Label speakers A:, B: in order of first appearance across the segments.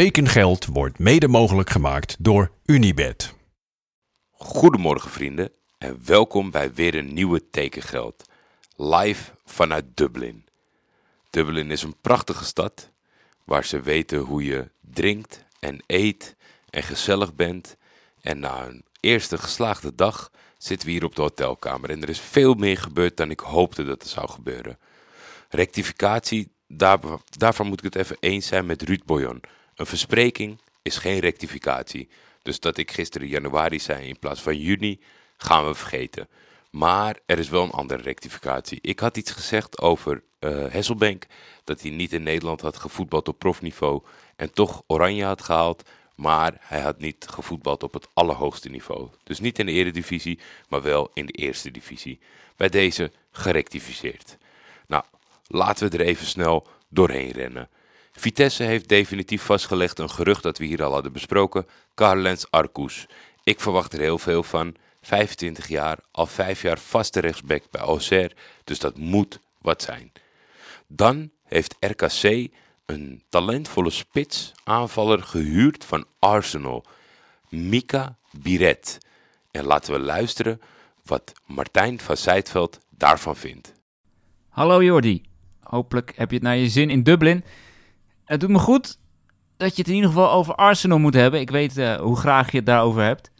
A: Tekengeld wordt mede mogelijk gemaakt door Unibed.
B: Goedemorgen vrienden en welkom bij weer een nieuwe Tekengeld. Live vanuit Dublin. Dublin is een prachtige stad waar ze weten hoe je drinkt en eet en gezellig bent. En na een eerste geslaagde dag zitten we hier op de hotelkamer en er is veel meer gebeurd dan ik hoopte dat er zou gebeuren. Rectificatie, daar, daarvan moet ik het even eens zijn met Ruud Boyon. Een verspreking is geen rectificatie. Dus dat ik gisteren januari zei in plaats van juni, gaan we vergeten. Maar er is wel een andere rectificatie. Ik had iets gezegd over uh, Hesselbank, dat hij niet in Nederland had gevoetbald op profniveau en toch oranje had gehaald. Maar hij had niet gevoetbald op het allerhoogste niveau. Dus niet in de eredivisie, maar wel in de eerste divisie. Bij deze gerectificeerd. Nou, laten we er even snel doorheen rennen. Vitesse heeft definitief vastgelegd een gerucht dat we hier al hadden besproken. Carlens Arcus. Ik verwacht er heel veel van. 25 jaar, al 5 jaar vaste rechtsback bij Auxerre. Dus dat moet wat zijn. Dan heeft RKC een talentvolle spits aanvaller gehuurd van Arsenal. Mika Biret. En laten we luisteren wat Martijn van Zijtveld daarvan vindt.
C: Hallo Jordi. Hopelijk heb je het naar je zin in Dublin. Het doet me goed dat je het in ieder geval over Arsenal moet hebben. Ik weet uh, hoe graag je het daarover hebt.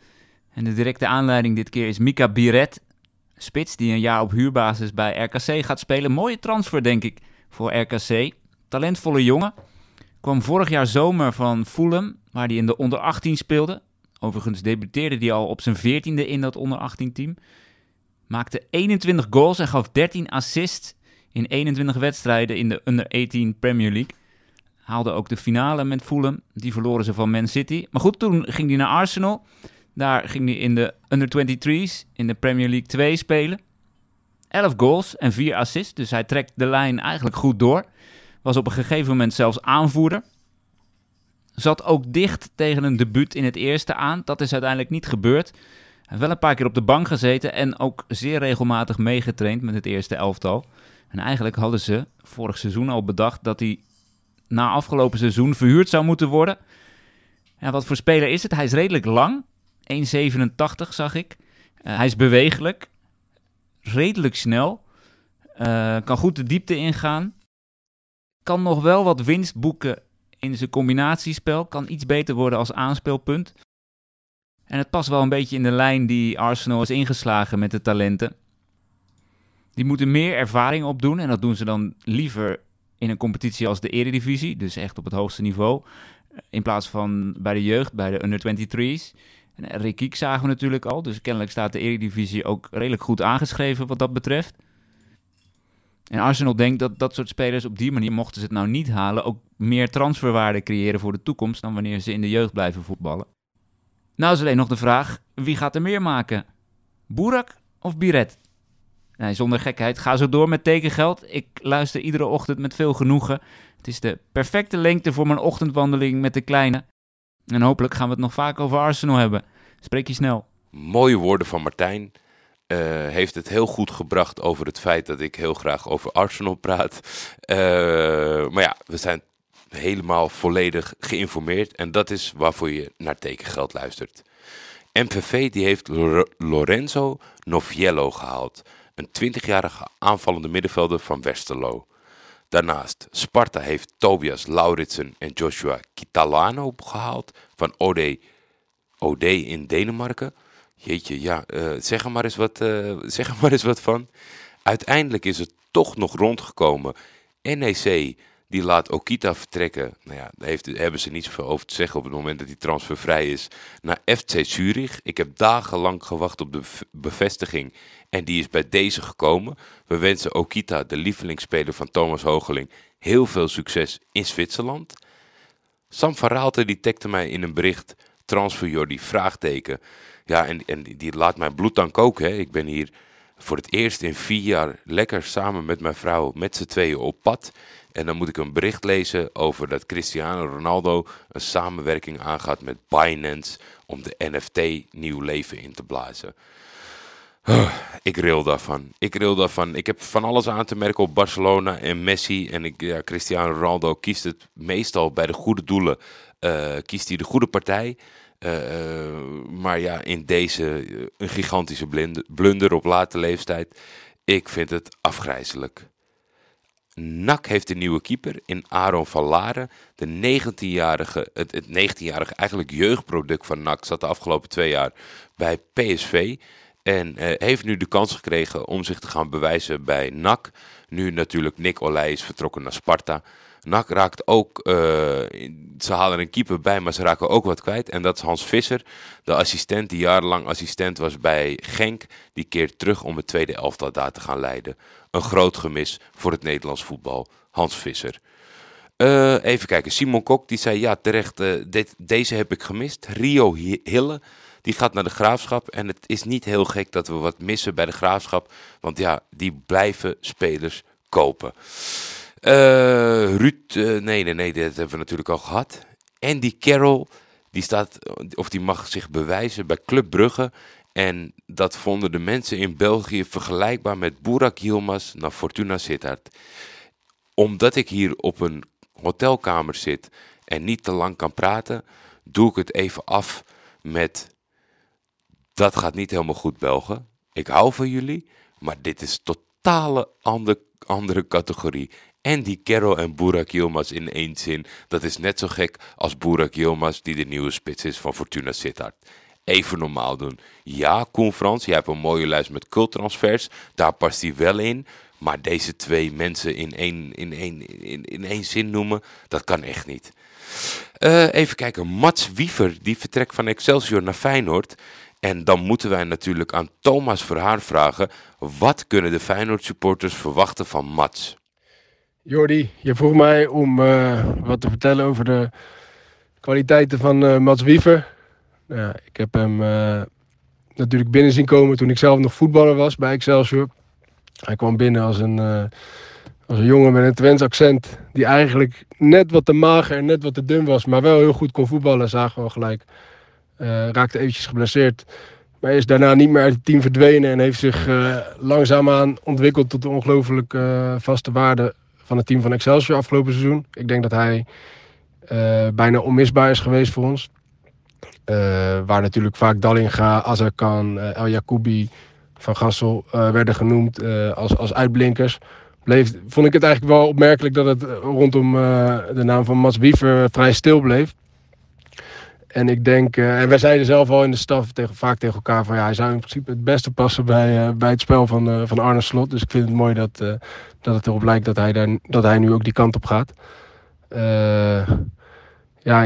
C: En de directe aanleiding dit keer is Mika Biret. Spits die een jaar op huurbasis bij RKC gaat spelen. Mooie transfer denk ik voor RKC. Talentvolle jongen. Kwam vorig jaar zomer van Fulham, waar hij in de onder 18 speelde. Overigens debuteerde hij al op zijn 14e in dat onder 18 team. Maakte 21 goals en gaf 13 assists in 21 wedstrijden in de under 18 Premier League. Haalde ook de finale met Fulham. Die verloren ze van Man City. Maar goed, toen ging hij naar Arsenal. Daar ging hij in de under 23's in de Premier League 2 spelen. 11 goals en 4 assists. Dus hij trekt de lijn eigenlijk goed door. Was op een gegeven moment zelfs aanvoerder. Zat ook dicht tegen een debuut in het eerste aan. Dat is uiteindelijk niet gebeurd. Hij heeft wel een paar keer op de bank gezeten en ook zeer regelmatig meegetraind met het eerste elftal. En eigenlijk hadden ze vorig seizoen al bedacht dat hij na afgelopen seizoen verhuurd zou moeten worden. Ja, wat voor speler is het? Hij is redelijk lang. 1,87 zag ik. Uh, hij is bewegelijk. Redelijk snel. Uh, kan goed de diepte ingaan. Kan nog wel wat winst boeken in zijn combinatiespel. Kan iets beter worden als aanspeelpunt. En het past wel een beetje in de lijn die Arsenal is ingeslagen met de talenten. Die moeten meer ervaring opdoen. En dat doen ze dan liever in een competitie als de Eredivisie. Dus echt op het hoogste niveau. In plaats van bij de jeugd, bij de under 23's. En Rikiek zagen we natuurlijk al. Dus kennelijk staat de Eredivisie ook redelijk goed aangeschreven wat dat betreft. En Arsenal denkt dat dat soort spelers op die manier, mochten ze het nou niet halen, ook meer transferwaarde creëren voor de toekomst dan wanneer ze in de jeugd blijven voetballen. Nou is alleen nog de vraag, wie gaat er meer maken? Boerak of Biret? Zonder gekheid, ga zo door met tekengeld. Ik luister iedere ochtend met veel genoegen. Het is de perfecte lengte voor mijn ochtendwandeling met de kleine. En hopelijk gaan we het nog vaak over Arsenal hebben. Spreek je snel.
B: Mooie woorden van Martijn. Uh, heeft het heel goed gebracht over het feit dat ik heel graag over Arsenal praat. Uh, maar ja, we zijn helemaal volledig geïnformeerd. En dat is waarvoor je naar tekengeld luistert. MVV die heeft Lorenzo Noviello gehaald. Een 20-jarige aanvallende middenvelder van Westerlo. Daarnaast, Sparta heeft Tobias Lauritsen en Joshua Kitalano gehaald van OD, OD in Denemarken. Jeetje, ja, uh, zeg, er maar eens wat, uh, zeg er maar eens wat van. Uiteindelijk is het toch nog rondgekomen. NEC die laat Okita vertrekken. Nou ja, daar heeft, hebben ze niet zoveel over te zeggen op het moment dat hij transfervrij is. Naar FC Zurich. Ik heb dagenlang gewacht op de bevestiging. En die is bij deze gekomen. We wensen Okita, de lievelingsspeler van Thomas Hogeling, heel veel succes in Zwitserland. Sam van Raalte die tekte mij in een bericht. Transfer Jordi, vraagteken. Ja, en, en die laat mijn bloed dan koken. Hè. Ik ben hier voor het eerst in vier jaar lekker samen met mijn vrouw met z'n tweeën op pad. En dan moet ik een bericht lezen over dat Cristiano Ronaldo een samenwerking aangaat met Binance om de NFT nieuw leven in te blazen. ik ril daarvan. Ik ril daarvan. Ik heb van alles aan te merken op Barcelona en Messi. En ik, ja, Cristiano Ronaldo kiest het meestal bij de goede doelen. Uh, kiest hij de goede partij. Uh, maar ja, in deze een gigantische blunder op late leeftijd. Ik vind het afgrijzelijk. NAC heeft een nieuwe keeper in Aaron van Laren. De 19-jarige, het, het 19-jarige eigenlijk jeugdproduct van NAC zat de afgelopen twee jaar bij PSV. En uh, heeft nu de kans gekregen om zich te gaan bewijzen bij NAC. Nu natuurlijk Nick Olij is vertrokken naar Sparta. NAC raakt ook, uh, ze halen een keeper bij, maar ze raken ook wat kwijt. En dat is Hans Visser, de assistent die jarenlang assistent was bij Genk. Die keert terug om het tweede elftal daar te gaan leiden. Een groot gemis voor het Nederlands voetbal, Hans Visser. Uh, even kijken, Simon Kok die zei ja terecht, dit, deze heb ik gemist. Rio Hille die gaat naar de graafschap. En het is niet heel gek dat we wat missen bij de graafschap. Want ja, die blijven spelers kopen. Uh, Ruud, uh, nee, nee, nee, dat hebben we natuurlijk al gehad. Andy Carroll, die staat, of die mag zich bewijzen bij Club Brugge. En dat vonden de mensen in België vergelijkbaar met Burak Yilmaz naar Fortuna Sittard. Omdat ik hier op een hotelkamer zit en niet te lang kan praten, doe ik het even af met dat gaat niet helemaal goed, Belgen. Ik hou van jullie, maar dit is totale andere categorie. En die Kerro en Burak Yilmaz in één zin, dat is net zo gek als Burak Yilmaz die de nieuwe spits is van Fortuna Sittard. Even normaal doen. Ja, Koen Frans, jij hebt een mooie lijst met culttransfers, daar past hij wel in. Maar deze twee mensen in één, in één, in, in één zin noemen, dat kan echt niet. Uh, even kijken, Mats Wiever, die vertrekt van Excelsior naar Feyenoord. En dan moeten wij natuurlijk aan Thomas Verhaar vragen: wat kunnen de Feyenoord supporters verwachten van Mats?
D: Jordi, je vroeg mij om uh, wat te vertellen over de kwaliteiten van uh, Mats Wiever. Nou, ik heb hem uh, natuurlijk binnen zien komen toen ik zelf nog voetballer was bij Excelsior. Hij kwam binnen als een, als een jongen met een Twents accent. Die eigenlijk net wat te mager en net wat te dun was. Maar wel heel goed kon voetballen, zagen we al gelijk. Raakte eventjes geblesseerd. Maar is daarna niet meer uit het team verdwenen en heeft zich langzaamaan ontwikkeld tot de ongelooflijk vaste waarde van het team van Excelsior afgelopen seizoen. Ik denk dat hij bijna onmisbaar is geweest voor ons. waar natuurlijk vaak Dallinga, Azarkan, El Jacoubi, Van Gassel werden genoemd als, als uitblinkers. Bleef, vond ik het eigenlijk wel opmerkelijk dat het rondom de naam van Mats Wiever vrij stil bleef. En ik denk, uh, en wij zeiden zelf al in de staf tegen, vaak tegen elkaar van ja, hij zou in principe het beste passen bij, uh, bij het spel van, uh, van Arne Slot. Dus ik vind het mooi dat, dat het erop lijkt dat hij, daar, dat hij nu ook die kant op gaat. ja,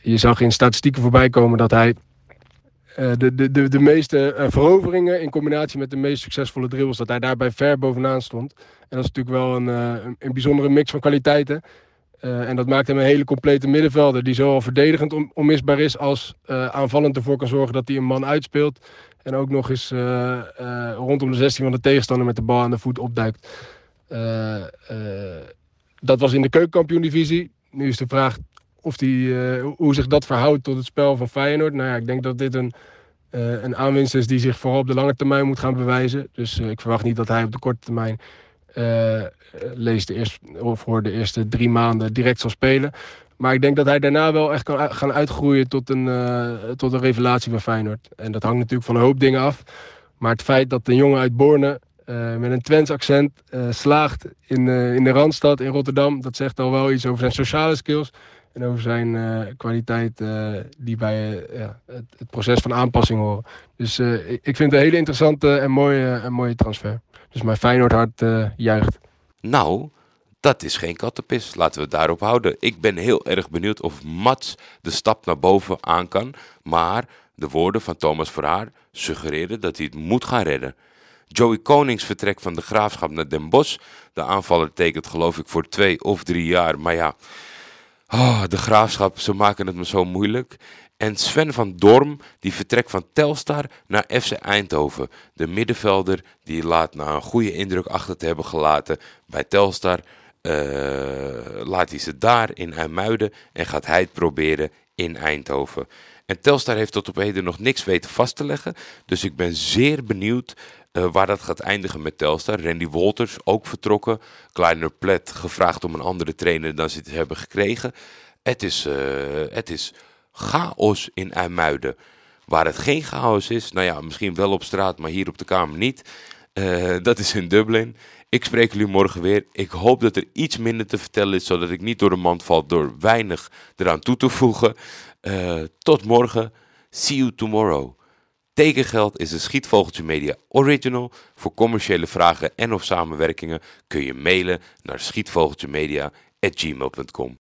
D: je zag in statistieken voorbij komen dat hij de, de, de, de meeste veroveringen in combinatie met de meest succesvolle dribbles, dat hij daarbij ver bovenaan stond. En dat is natuurlijk wel een, een, een bijzondere mix van kwaliteiten. Uh, en dat maakt hem een hele complete middenvelder. Die zowel verdedigend on onmisbaar is als uh, aanvallend ervoor kan zorgen dat hij een man uitspeelt. En ook nog eens uh, rondom de 16 van de tegenstander met de bal aan de voet opduikt. dat was in de keukenkampioen-divisie. Nu is de vraag of die, hoe zich dat verhoudt tot het spel van Feyenoord. Nou ja, ik denk dat dit een, een aanwinst is die zich vooral op de lange termijn moet gaan bewijzen. Dus ik verwacht niet dat hij op de korte termijn uh, lees de eerste, of voor de eerste drie maanden direct zal spelen. Maar ik denk dat hij daarna wel echt kan gaan uitgroeien tot een, uh, tot een revelatie van Feyenoord. En dat hangt natuurlijk van een hoop dingen af. Maar het feit dat een jongen uit Borne uh, met een Twents accent slaagt in, in de Randstad in Rotterdam, dat zegt al wel iets over zijn sociale skills. En over zijn kwaliteit die bij het, het, proces van aanpassing horen. Dus ik vind het een hele interessante en mooie, en mooie transfer. Dus mijn Feyenoord hart juicht.
B: Nou, dat is geen kattenpis. Laten we het daarop houden. Ik ben heel erg benieuwd of Mats de stap naar boven aan kan. Maar de woorden van Thomas Verhaar suggereren dat hij het moet gaan redden. Joey Konings vertrekt van de graafschap naar Den Bosch. De aanvaller tekent geloof ik voor twee of drie jaar. Maar ja, oh, de graafschap, ze maken het me zo moeilijk. En Sven van Dorm, die vertrekt van Telstar naar FC Eindhoven. De middenvelder, die laat na een goede indruk achter te hebben gelaten bij Telstar. Uh, laat hij ze daar in IJmuiden en gaat hij het proberen in Eindhoven. En Telstar heeft tot op heden nog niks weten vast te leggen. Dus ik ben zeer benieuwd uh, waar dat gaat eindigen met Telstar. Randy Walters ook vertrokken. Kleiner Plet gevraagd om een andere trainer dan ze het hebben gekregen. Het is, uh, het is chaos in IJmuiden. Waar het geen chaos is, nou ja, misschien wel op straat, maar hier op de Kamer niet. Uh, dat is in Dublin. Ik spreek jullie morgen weer. Ik hoop dat er iets minder te vertellen is, zodat ik niet door de mand val door weinig eraan toe te voegen. Tot morgen. See you tomorrow. Tekengeld is een Schietvogeltje Media original. Voor commerciële vragen en of samenwerkingen kun je mailen naar schietvogeltjemedia.gmail.com.